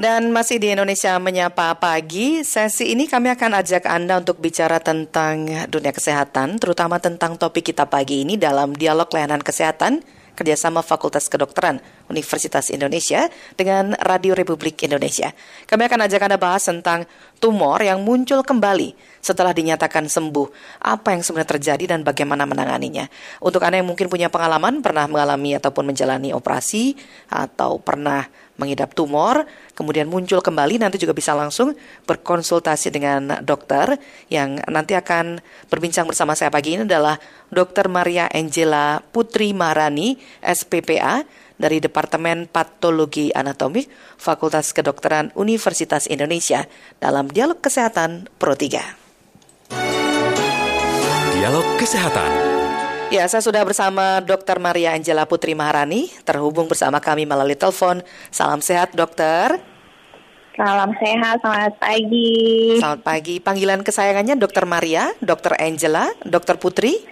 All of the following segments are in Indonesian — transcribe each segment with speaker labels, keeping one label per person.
Speaker 1: Dan masih di Indonesia Menyapa Pagi, sesi ini kami akan ajak Anda untuk bicara tentang dunia kesehatan, terutama tentang topik kita pagi ini dalam dialog layanan kesehatan kerjasama Fakultas Kedokteran Universitas Indonesia dengan Radio Republik Indonesia. Kami akan ajak Anda bahas tentang tumor yang muncul kembali setelah dinyatakan sembuh. Apa yang sebenarnya terjadi dan bagaimana menanganinya. Untuk Anda yang mungkin punya pengalaman, pernah mengalami ataupun menjalani operasi, atau pernah mengidap tumor, kemudian muncul kembali, nanti juga bisa langsung berkonsultasi dengan dokter yang nanti akan berbincang bersama saya pagi ini adalah Dr. Maria Angela Putri Marani, SPPA, dari Departemen Patologi Anatomik Fakultas Kedokteran Universitas Indonesia dalam Dialog Kesehatan Pro 3.
Speaker 2: Dialog Kesehatan
Speaker 1: Ya, saya sudah bersama Dr. Maria Angela Putri Maharani, terhubung bersama kami melalui telepon. Salam sehat, dokter.
Speaker 3: Salam sehat, selamat pagi.
Speaker 1: Selamat pagi. Panggilan kesayangannya Dr. Maria, Dr. Angela, Dr. Putri?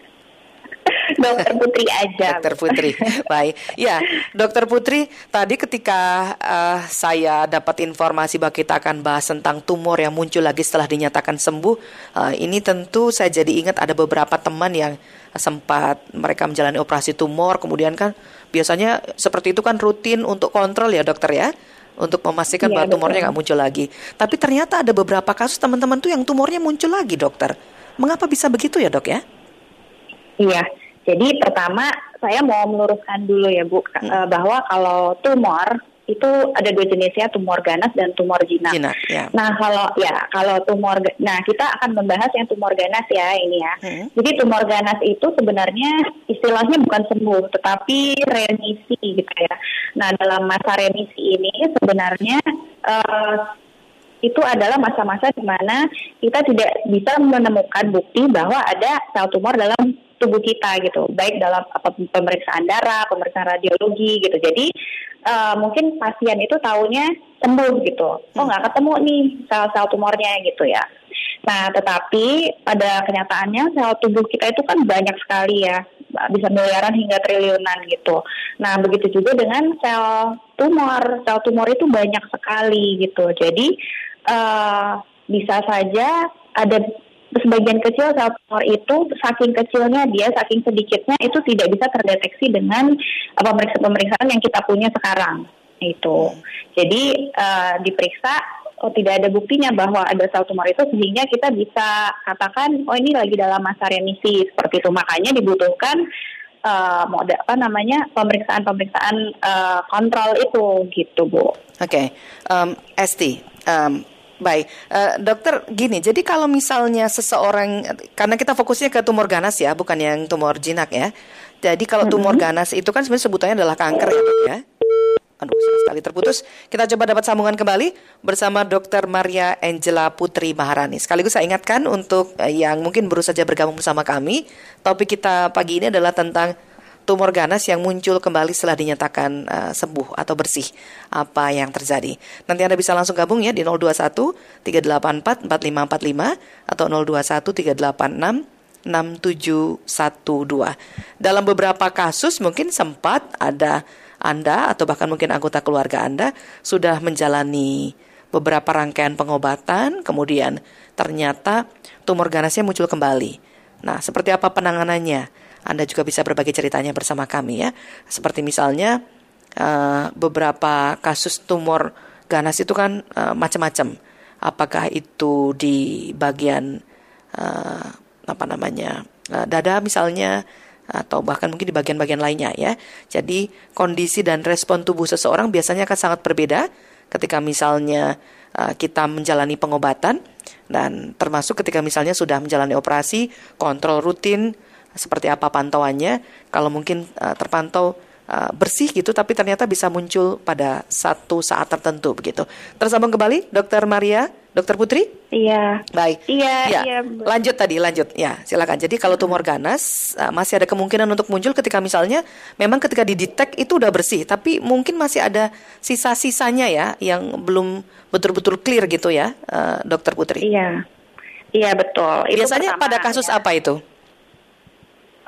Speaker 3: Dokter Putri aja.
Speaker 1: Dokter Putri, baik. Ya, Dokter Putri, tadi ketika uh, saya dapat informasi bahwa kita akan bahas tentang tumor yang muncul lagi setelah dinyatakan sembuh, uh, ini tentu saya jadi ingat ada beberapa teman yang sempat mereka menjalani operasi tumor, kemudian kan biasanya seperti itu kan rutin untuk kontrol ya dokter ya untuk memastikan ya, bahwa tumornya nggak muncul lagi. Tapi ternyata ada beberapa kasus teman-teman tuh yang tumornya muncul lagi, dokter. Mengapa bisa begitu ya, dok ya?
Speaker 3: Iya, jadi pertama saya mau meluruskan dulu ya Bu hmm. Eh, bahwa kalau tumor itu ada dua jenisnya tumor ganas dan tumor jinak. jinak ya. Nah kalau ya kalau tumor, nah kita akan membahas yang tumor ganas ya ini ya. Hmm. Jadi tumor ganas itu sebenarnya istilahnya bukan sembuh, tetapi remisi gitu ya. Nah dalam masa remisi ini sebenarnya uh, itu adalah masa-masa di mana kita tidak bisa menemukan bukti bahwa ada sel tumor dalam tubuh kita gitu, baik dalam pemeriksaan darah, pemeriksaan radiologi gitu. Jadi uh, mungkin pasien itu tahunya sembuh gitu, oh nggak ketemu nih sel-sel tumornya gitu ya. Nah, tetapi pada kenyataannya sel tubuh kita itu kan banyak sekali ya, bisa miliaran hingga triliunan gitu. Nah, begitu juga dengan sel tumor, sel tumor itu banyak sekali gitu. Jadi uh, bisa saja ada sebagian kecil sel tumor itu saking kecilnya dia saking sedikitnya itu tidak bisa terdeteksi dengan pemeriksaan-pemeriksaan yang kita punya sekarang itu. Jadi uh, diperiksa oh tidak ada buktinya bahwa ada sel tumor itu sehingga kita bisa katakan oh ini lagi dalam masa remisi seperti itu makanya dibutuhkan uh, mode apa namanya pemeriksaan-pemeriksaan uh, kontrol itu gitu bu. Oke,
Speaker 1: okay. um, Esti, um, Baik, uh, dokter gini, jadi kalau misalnya seseorang, karena kita fokusnya ke tumor ganas ya, bukan yang tumor jinak ya. Jadi kalau tumor ganas itu kan sebenarnya sebutannya adalah kanker ya dok ya. Aduh, sekali terputus. Kita coba dapat sambungan kembali bersama Dr. Maria Angela Putri Maharani. Sekaligus saya ingatkan untuk yang mungkin baru saja bergabung bersama kami, topik kita pagi ini adalah tentang tumor ganas yang muncul kembali setelah dinyatakan uh, sembuh atau bersih. Apa yang terjadi? Nanti Anda bisa langsung gabung ya di 021 384 4545 atau 021 386 6712. Dalam beberapa kasus mungkin sempat ada Anda atau bahkan mungkin anggota keluarga Anda sudah menjalani beberapa rangkaian pengobatan, kemudian ternyata tumor ganasnya muncul kembali. Nah, seperti apa penanganannya? Anda juga bisa berbagi ceritanya bersama kami ya. Seperti misalnya uh, beberapa kasus tumor ganas itu kan uh, macam-macam. Apakah itu di bagian uh, apa namanya uh, dada misalnya atau bahkan mungkin di bagian-bagian lainnya ya. Jadi kondisi dan respon tubuh seseorang biasanya akan sangat berbeda ketika misalnya kita menjalani pengobatan dan termasuk ketika misalnya sudah menjalani operasi, kontrol rutin seperti apa pantauannya. Kalau mungkin uh, terpantau uh, bersih gitu, tapi ternyata bisa muncul pada satu saat tertentu begitu. Tersambung kembali, Dokter Maria, Dokter Putri?
Speaker 3: Iya.
Speaker 1: Baik.
Speaker 3: Iya. Ya. iya
Speaker 1: lanjut tadi, lanjut. Ya, silakan. Jadi kalau tumor ganas uh, masih ada kemungkinan untuk muncul ketika misalnya memang ketika didetek itu udah bersih, tapi mungkin masih ada sisa-sisanya ya yang belum betul-betul clear gitu ya, uh, Dokter Putri.
Speaker 3: Iya. Iya betul.
Speaker 1: Itu Biasanya pada kasus ya. apa itu?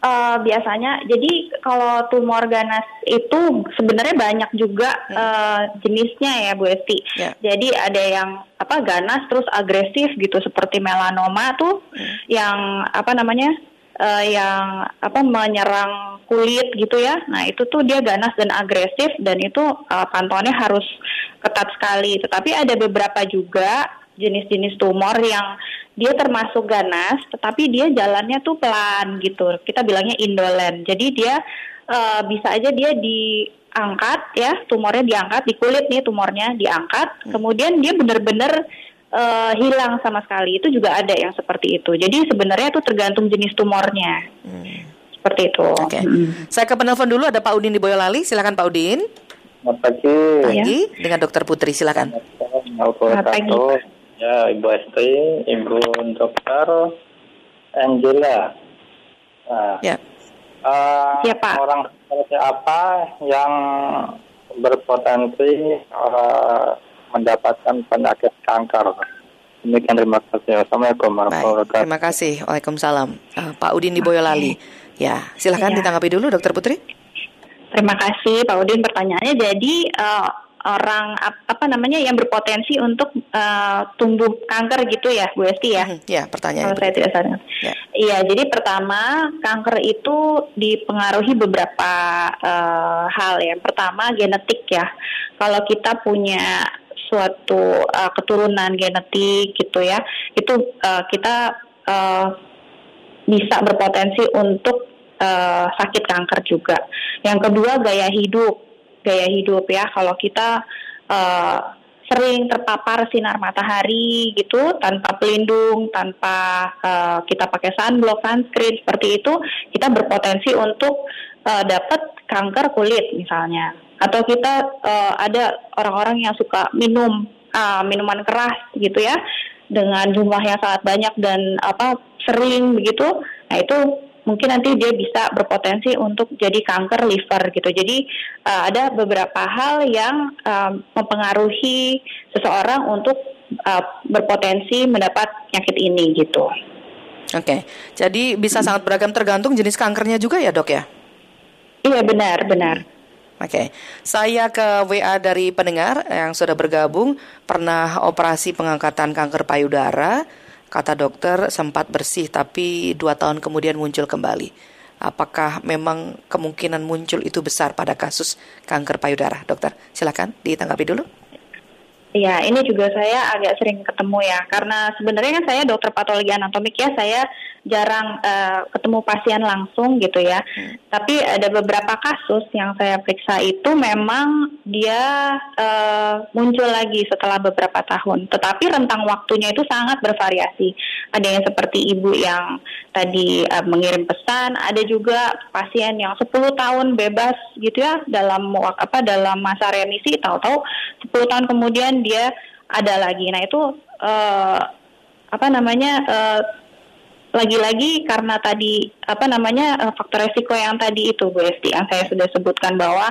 Speaker 3: Uh, biasanya, jadi kalau tumor ganas itu sebenarnya banyak juga hmm. uh, jenisnya ya Bu Esti. Yeah. Jadi ada yang apa ganas terus agresif gitu seperti melanoma tuh hmm. yang apa namanya uh, yang apa menyerang kulit gitu ya. Nah itu tuh dia ganas dan agresif dan itu uh, pantauannya harus ketat sekali. Tetapi ada beberapa juga jenis-jenis tumor yang dia termasuk ganas, tetapi dia jalannya tuh pelan gitu. Kita bilangnya indolen. Jadi dia uh, bisa aja dia diangkat ya, tumornya diangkat di kulit nih tumornya diangkat, hmm. kemudian dia benar-benar uh, hilang sama sekali. Itu juga ada yang seperti itu. Jadi sebenarnya itu tergantung jenis tumornya. Hmm. Seperti itu.
Speaker 1: Oke. Okay. Hmm. Saya ke penelpon dulu ada Pak Udin di Boyolali. Silakan Pak Udin.
Speaker 4: Selamat pagi.
Speaker 1: Pagi dengan Dokter Putri silakan.
Speaker 4: Selamat pagi. Ya, Ibu Esti, Ibu Dokter Angela. Nah, ya. Uh, ya, Pak. Orang seperti apa yang berpotensi uh, mendapatkan penyakit kanker? Demikian terima kasih. Assalamualaikum
Speaker 1: warahmatullahi wabarakatuh. Terima kasih. Waalaikumsalam. Uh, Pak Udin di Boyolali. Ya, silahkan ya. ditanggapi dulu, Dokter Putri.
Speaker 3: Terima kasih, Pak Udin. Pertanyaannya jadi uh, orang apa namanya yang berpotensi untuk uh, tumbuh kanker gitu ya Bu Esti ya?
Speaker 1: Hmm, ya pertanyaan.
Speaker 3: Kalau saya tidak salah. Ya. Iya jadi pertama kanker itu dipengaruhi beberapa uh, hal ya. Pertama genetik ya. Kalau kita punya suatu uh, keturunan genetik gitu ya, itu uh, kita uh, bisa berpotensi untuk uh, sakit kanker juga. Yang kedua gaya hidup gaya hidup ya. Kalau kita uh, sering terpapar sinar matahari gitu tanpa pelindung, tanpa uh, kita pakai sunblock, sunscreen seperti itu, kita berpotensi untuk uh, dapat kanker kulit misalnya. Atau kita uh, ada orang-orang yang suka minum uh, minuman keras gitu ya dengan jumlah yang sangat banyak dan apa sering begitu. Nah itu mungkin nanti dia bisa berpotensi untuk jadi kanker liver gitu. Jadi uh, ada beberapa hal yang uh, mempengaruhi seseorang untuk uh, berpotensi mendapat penyakit ini gitu.
Speaker 1: Oke, okay. jadi bisa hmm. sangat beragam tergantung jenis kankernya juga ya dok ya?
Speaker 3: Iya benar benar.
Speaker 1: Oke, okay. saya ke WA dari pendengar yang sudah bergabung pernah operasi pengangkatan kanker payudara Kata dokter sempat bersih tapi dua tahun kemudian muncul kembali. Apakah memang kemungkinan muncul itu besar pada kasus kanker payudara, dokter? Silakan ditanggapi dulu.
Speaker 3: Iya, ini juga saya agak sering ketemu ya, karena sebenarnya kan saya dokter patologi anatomik ya, saya jarang uh, ketemu pasien langsung gitu ya. Hmm. Tapi ada beberapa kasus yang saya periksa itu memang dia uh, muncul lagi setelah beberapa tahun, tetapi rentang waktunya itu sangat bervariasi. Ada yang seperti ibu yang tadi uh, mengirim pesan, ada juga pasien yang 10 tahun bebas gitu ya dalam apa dalam masa remisi, tahu-tahu 10 tahun kemudian dia ada lagi. Nah itu uh, apa namanya uh, lagi-lagi karena tadi apa namanya uh, faktor resiko yang tadi itu Bu Esti yang saya sudah sebutkan bahwa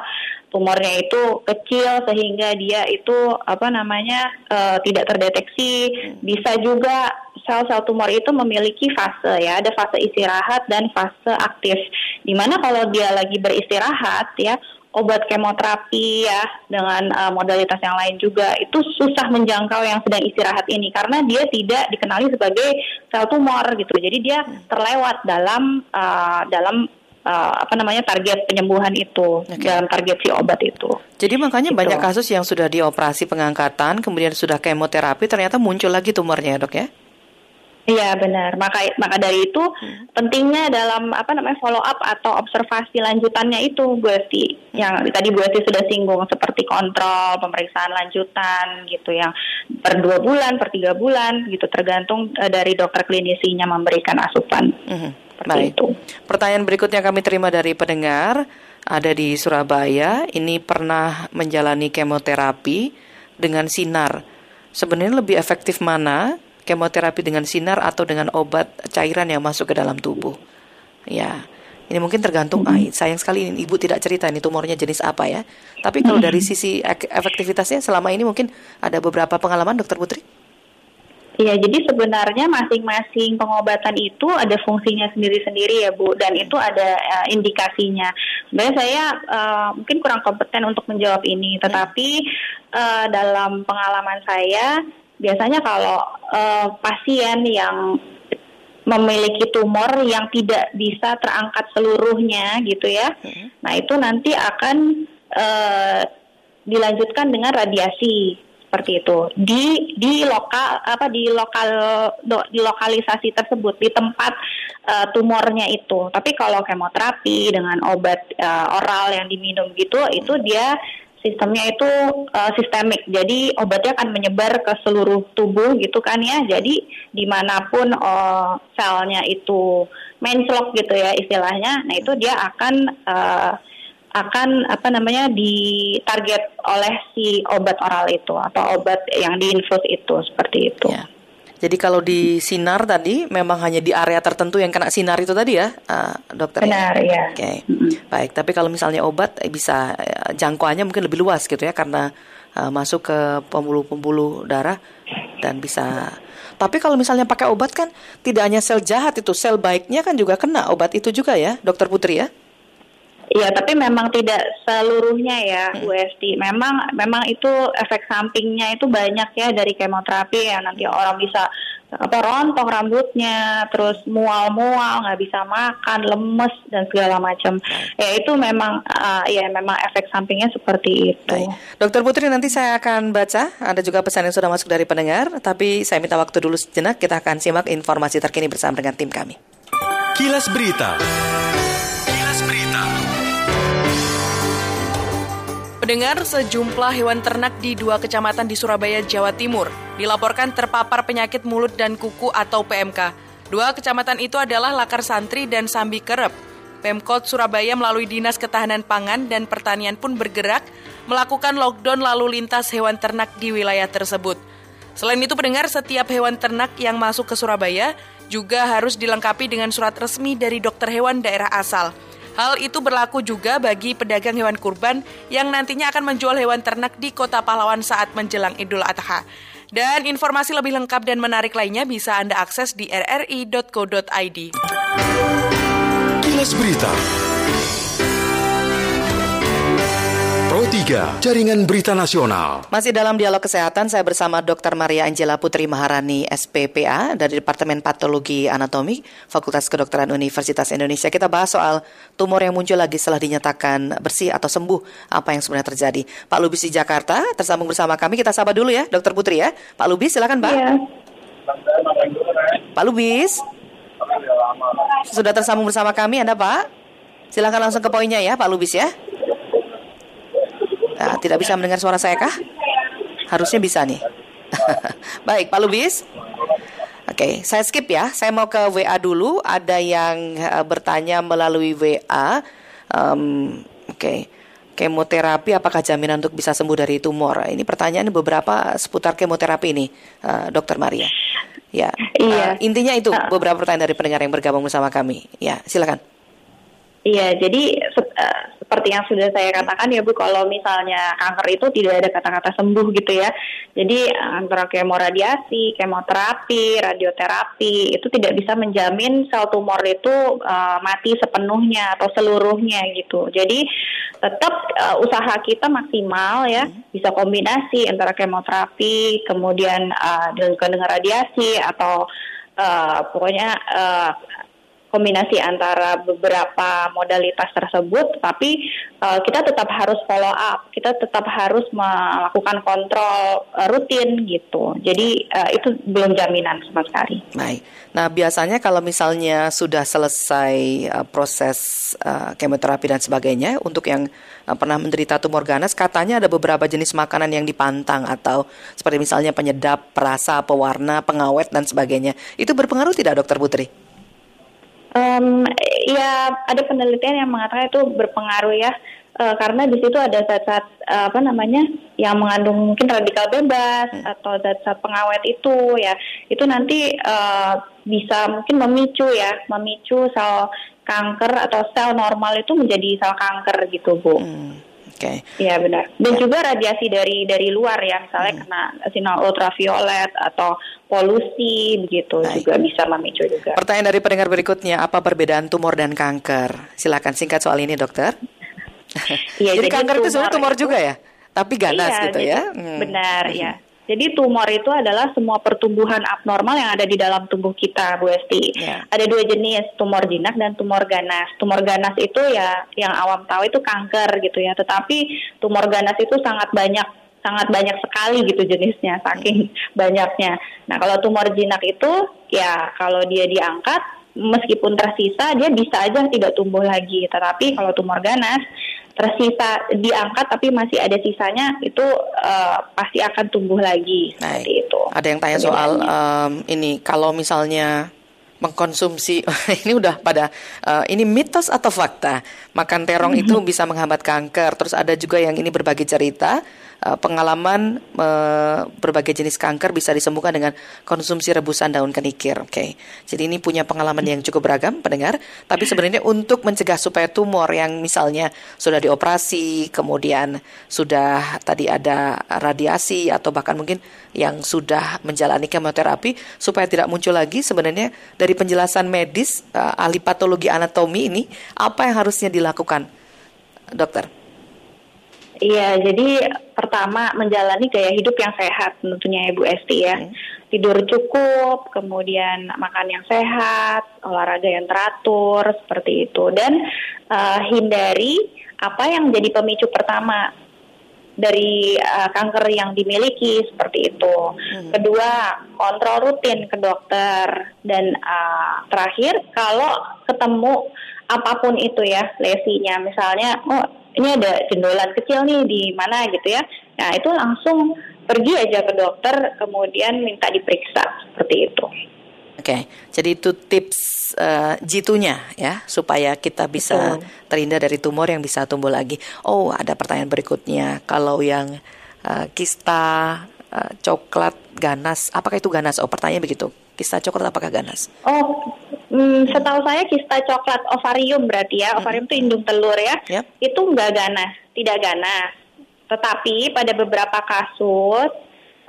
Speaker 3: tumornya itu kecil sehingga dia itu apa namanya uh, tidak terdeteksi. Bisa juga sel-sel tumor itu memiliki fase ya. Ada fase istirahat dan fase aktif. Di mana kalau dia lagi beristirahat ya obat kemoterapi ya dengan uh, modalitas yang lain juga itu susah menjangkau yang sedang istirahat ini karena dia tidak dikenali sebagai sel tumor gitu. Jadi dia terlewat dalam uh, dalam uh, apa namanya target penyembuhan itu okay. dalam target si obat itu.
Speaker 1: Jadi makanya gitu. banyak kasus yang sudah dioperasi pengangkatan kemudian sudah kemoterapi ternyata muncul lagi tumornya, Dok ya?
Speaker 3: Iya benar. Maka maka dari itu hmm. pentingnya dalam apa namanya follow up atau observasi lanjutannya itu Bu Esti. Yang tadi Bu Esti sudah singgung seperti kontrol, pemeriksaan lanjutan gitu yang per dua bulan, per tiga bulan gitu tergantung uh, dari dokter klinisinya memberikan asupan. Hmm.
Speaker 1: Baik. Itu. Pertanyaan berikutnya kami terima dari pendengar ada di Surabaya. Ini pernah menjalani kemoterapi dengan sinar. Sebenarnya lebih efektif mana kemoterapi dengan sinar atau dengan obat cairan yang masuk ke dalam tubuh. Ya, ini mungkin tergantung. Ah, sayang sekali ini ibu tidak cerita ini tumornya jenis apa ya. Tapi kalau dari sisi efektivitasnya selama ini mungkin ada beberapa pengalaman, Dokter Putri.
Speaker 3: Iya, jadi sebenarnya masing-masing pengobatan itu ada fungsinya sendiri-sendiri ya Bu, dan itu ada uh, indikasinya. Sebenarnya saya uh, mungkin kurang kompeten untuk menjawab ini, tetapi uh, dalam pengalaman saya biasanya kalau uh, pasien yang memiliki tumor yang tidak bisa terangkat seluruhnya gitu ya, nah itu nanti akan uh, dilanjutkan dengan radiasi seperti itu. Di di lokal apa di lokal do, di lokalisasi tersebut di tempat uh, tumornya itu. Tapi kalau kemoterapi dengan obat uh, oral yang diminum gitu itu dia sistemnya itu uh, sistemik jadi obatnya akan menyebar ke seluruh tubuh gitu kan ya jadi di mana pun uh, selnya itu menclok gitu ya istilahnya nah itu dia akan uh, akan apa namanya ditarget oleh si obat oral itu atau obat yang diinfus itu seperti itu. Ya.
Speaker 1: Jadi kalau di sinar tadi memang hanya di area tertentu yang kena sinar itu tadi ya, uh, dokter?
Speaker 3: Benar ya.
Speaker 1: Oke, okay. mm-hmm. baik. Tapi kalau misalnya obat eh, bisa uh, jangkauannya mungkin lebih luas gitu ya karena uh, masuk ke pembuluh-pembuluh darah dan bisa. Tapi kalau misalnya pakai obat kan tidak hanya sel jahat itu, sel baiknya kan juga kena obat itu juga ya, dokter Putri ya?
Speaker 3: Iya, tapi memang tidak seluruhnya ya, hmm. USD. Memang memang itu efek sampingnya itu banyak ya dari kemoterapi ya nanti orang bisa apa rontok rambutnya, terus mual-mual, nggak bisa makan, lemes dan segala macam. Ya itu memang uh, ya memang efek sampingnya seperti itu. Baik.
Speaker 1: Dokter Putri nanti saya akan baca, ada juga pesan yang sudah masuk dari pendengar, tapi saya minta waktu dulu sejenak, kita akan simak informasi terkini bersama dengan tim kami.
Speaker 2: Kilas Berita.
Speaker 5: Pendengar sejumlah hewan ternak di dua kecamatan di Surabaya, Jawa Timur dilaporkan terpapar penyakit mulut dan kuku atau PMK. Dua kecamatan itu adalah Lakar Santri dan Sambi Kerep. Pemkot Surabaya melalui Dinas Ketahanan Pangan dan Pertanian pun bergerak melakukan lockdown lalu lintas hewan ternak di wilayah tersebut. Selain itu pendengar setiap hewan ternak yang masuk ke Surabaya juga harus dilengkapi dengan surat resmi dari dokter hewan daerah asal. Hal itu berlaku juga bagi pedagang hewan kurban yang nantinya akan menjual hewan ternak di Kota Pahlawan saat menjelang Idul Adha. Dan informasi lebih lengkap dan menarik lainnya bisa Anda akses di rri.co.id.
Speaker 2: Kilas Berita 3, Jaringan Berita Nasional.
Speaker 1: Masih dalam dialog kesehatan, saya bersama Dr. Maria Angela Putri Maharani, SPPA, dari Departemen Patologi Anatomi, Fakultas Kedokteran Universitas Indonesia. Kita bahas soal tumor yang muncul lagi setelah dinyatakan bersih atau sembuh, apa yang sebenarnya terjadi. Pak Lubis di Jakarta, tersambung bersama kami, kita sahabat dulu ya, Dr. Putri ya. Pak Lubis, silakan Pak. Iya. Pak Lubis. Sudah tersambung bersama kami, Anda Pak. Silakan langsung ke poinnya ya, Pak Lubis ya. Nah, tidak bisa mendengar suara saya kah? Harusnya bisa nih. Baik, Pak Lubis. Oke, okay, saya skip ya. Saya mau ke WA dulu. Ada yang uh, bertanya melalui WA. Um, Oke, okay. kemoterapi apakah jaminan untuk bisa sembuh dari tumor? Ini pertanyaan beberapa seputar kemoterapi ini, uh, Dokter Maria. Ya, iya. Uh, intinya itu beberapa pertanyaan dari pendengar yang bergabung bersama kami. Ya, silakan.
Speaker 3: Iya, jadi uh, seperti yang sudah saya katakan ya Bu, kalau misalnya kanker itu tidak ada kata-kata sembuh gitu ya. Jadi antara kemoradiasi, kemoterapi, radioterapi itu tidak bisa menjamin sel tumor itu uh, mati sepenuhnya atau seluruhnya gitu. Jadi tetap uh, usaha kita maksimal ya, bisa kombinasi antara kemoterapi, kemudian uh, dengan radiasi atau uh, pokoknya uh, kombinasi antara beberapa modalitas tersebut, tapi uh, kita tetap harus follow up, kita tetap harus melakukan kontrol uh, rutin gitu. Jadi uh, itu belum jaminan sama sekali.
Speaker 1: Baik. Nah biasanya kalau misalnya sudah selesai uh, proses uh, kemoterapi dan sebagainya, untuk yang uh, pernah menderita tumor ganas, katanya ada beberapa jenis makanan yang dipantang atau seperti misalnya penyedap, perasa, pewarna, pengawet dan sebagainya. Itu berpengaruh tidak, Dokter Putri?
Speaker 3: Um, ya ada penelitian yang mengatakan itu berpengaruh ya uh, karena di situ ada zat-zat uh, apa namanya yang mengandung mungkin radikal bebas hmm. atau zat-zat pengawet itu ya itu nanti uh, bisa mungkin memicu ya memicu sel kanker atau sel normal itu menjadi sel kanker gitu bu. Hmm. Oke. Okay. Iya benar. Dan ya. juga radiasi dari dari luar ya, misalnya hmm. kena sinar ultraviolet atau polusi begitu Baik. juga bisa memicu juga.
Speaker 1: Pertanyaan dari pendengar berikutnya, apa perbedaan tumor dan kanker? Silakan singkat soal ini, dokter. Iya, jadi, jadi kanker itu sebenarnya tumor itu, juga ya, tapi ganas iya, gitu ya.
Speaker 3: Hmm. Benar ya. Jadi tumor itu adalah semua pertumbuhan abnormal yang ada di dalam tubuh kita, Bu Esti. Yeah. Ada dua jenis, tumor jinak dan tumor ganas. Tumor ganas itu ya yang awam tahu itu kanker gitu ya. Tetapi tumor ganas itu sangat banyak sangat banyak sekali gitu jenisnya saking banyaknya. Nah, kalau tumor jinak itu ya kalau dia diangkat meskipun tersisa dia bisa aja tidak tumbuh lagi. Tetapi kalau tumor ganas tersisa diangkat tapi masih ada sisanya itu uh, pasti akan tumbuh lagi
Speaker 1: Baik. seperti itu. Ada yang tanya soal um, ini kalau misalnya mengkonsumsi ini udah pada uh, ini mitos atau fakta makan terong itu bisa menghambat kanker terus ada juga yang ini berbagi cerita pengalaman uh, berbagai jenis kanker bisa disembuhkan dengan konsumsi rebusan daun kenikir oke okay. jadi ini punya pengalaman yang cukup beragam pendengar tapi sebenarnya untuk mencegah supaya tumor yang misalnya sudah dioperasi kemudian sudah tadi ada radiasi atau bahkan mungkin yang sudah menjalani kemoterapi supaya tidak muncul lagi sebenarnya dari penjelasan medis uh, ahli patologi anatomi ini apa yang harusnya dilakukan dokter?
Speaker 3: Iya, jadi pertama menjalani gaya hidup yang sehat tentunya Ibu Esti ya. Hmm. Tidur cukup, kemudian makan yang sehat, olahraga yang teratur seperti itu dan uh, hindari apa yang jadi pemicu pertama dari uh, kanker yang dimiliki seperti itu. Hmm. Kedua, kontrol rutin ke dokter dan uh, terakhir kalau ketemu apa pun itu ya lesinya, misalnya oh ini ada jendolan kecil nih di mana gitu ya. Nah, itu langsung pergi aja ke dokter kemudian minta diperiksa seperti itu.
Speaker 1: Oke, jadi itu tips uh, jitunya ya supaya kita bisa Betul. terhindar dari tumor yang bisa tumbuh lagi. Oh, ada pertanyaan berikutnya. Kalau yang uh, kista uh, coklat ganas, apakah itu ganas? Oh, pertanyaan begitu. Kista coklat apakah ganas?
Speaker 3: Oh, hmm, setahu saya kista coklat ovarium berarti ya. Ovarium itu indung telur ya. Yep. Itu enggak ganas, tidak ganas. Tetapi pada beberapa kasus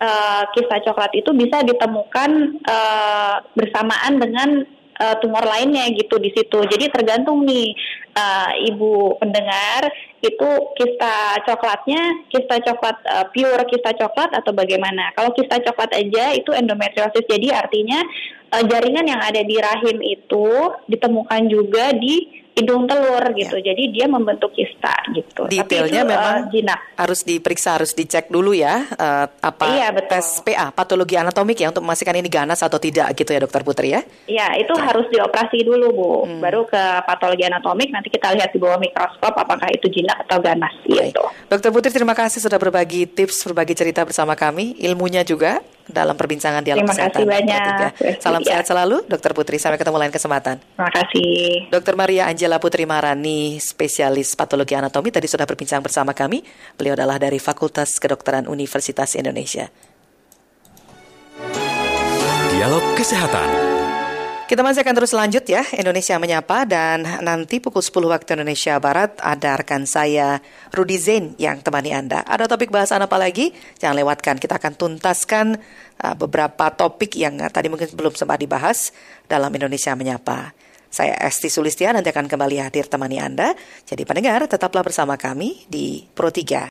Speaker 3: uh, kista coklat itu bisa ditemukan uh, bersamaan dengan uh, tumor lainnya gitu di situ. Jadi tergantung nih uh, ibu pendengar itu kista coklatnya kista coklat uh, pure kista coklat atau bagaimana? Kalau kista coklat aja itu endometriosis. Jadi artinya uh, jaringan yang ada di rahim itu ditemukan juga di hidung telur gitu. Ya. Jadi dia membentuk kista gitu.
Speaker 1: Detailnya itu, memang uh, jinak. harus diperiksa, harus dicek dulu ya uh, apa iya, betul. tes PA, patologi anatomik ya untuk memastikan ini ganas atau tidak gitu ya Dokter Putri ya.
Speaker 3: Iya, itu okay. harus dioperasi dulu Bu. Hmm. Baru ke patologi anatomik nanti kita lihat di bawah mikroskop apakah itu jinak atau ganas gitu.
Speaker 1: Dokter Putri terima kasih sudah berbagi tips, berbagi cerita bersama kami, ilmunya juga dalam perbincangan dialog
Speaker 3: Terima
Speaker 1: kesehatan.
Speaker 3: Terima kasih banyak.
Speaker 1: Salam ya. sehat selalu, Dokter Putri. Sampai ketemu lain kesempatan.
Speaker 3: Terima kasih.
Speaker 1: Dokter Maria Angela Putri Marani, spesialis patologi anatomi, tadi sudah berbincang bersama kami. Beliau adalah dari Fakultas Kedokteran Universitas Indonesia.
Speaker 2: Dialog Kesehatan.
Speaker 1: Kita masih akan terus lanjut ya, Indonesia Menyapa dan nanti pukul 10 waktu Indonesia Barat ada rekan saya Rudi Zain yang temani Anda. Ada topik bahasan apa lagi? Jangan lewatkan, kita akan tuntaskan uh, beberapa topik yang uh, tadi mungkin belum sempat dibahas dalam Indonesia Menyapa. Saya Esti Sulistia nanti akan kembali hadir temani Anda. Jadi pendengar tetaplah bersama kami di Pro 3.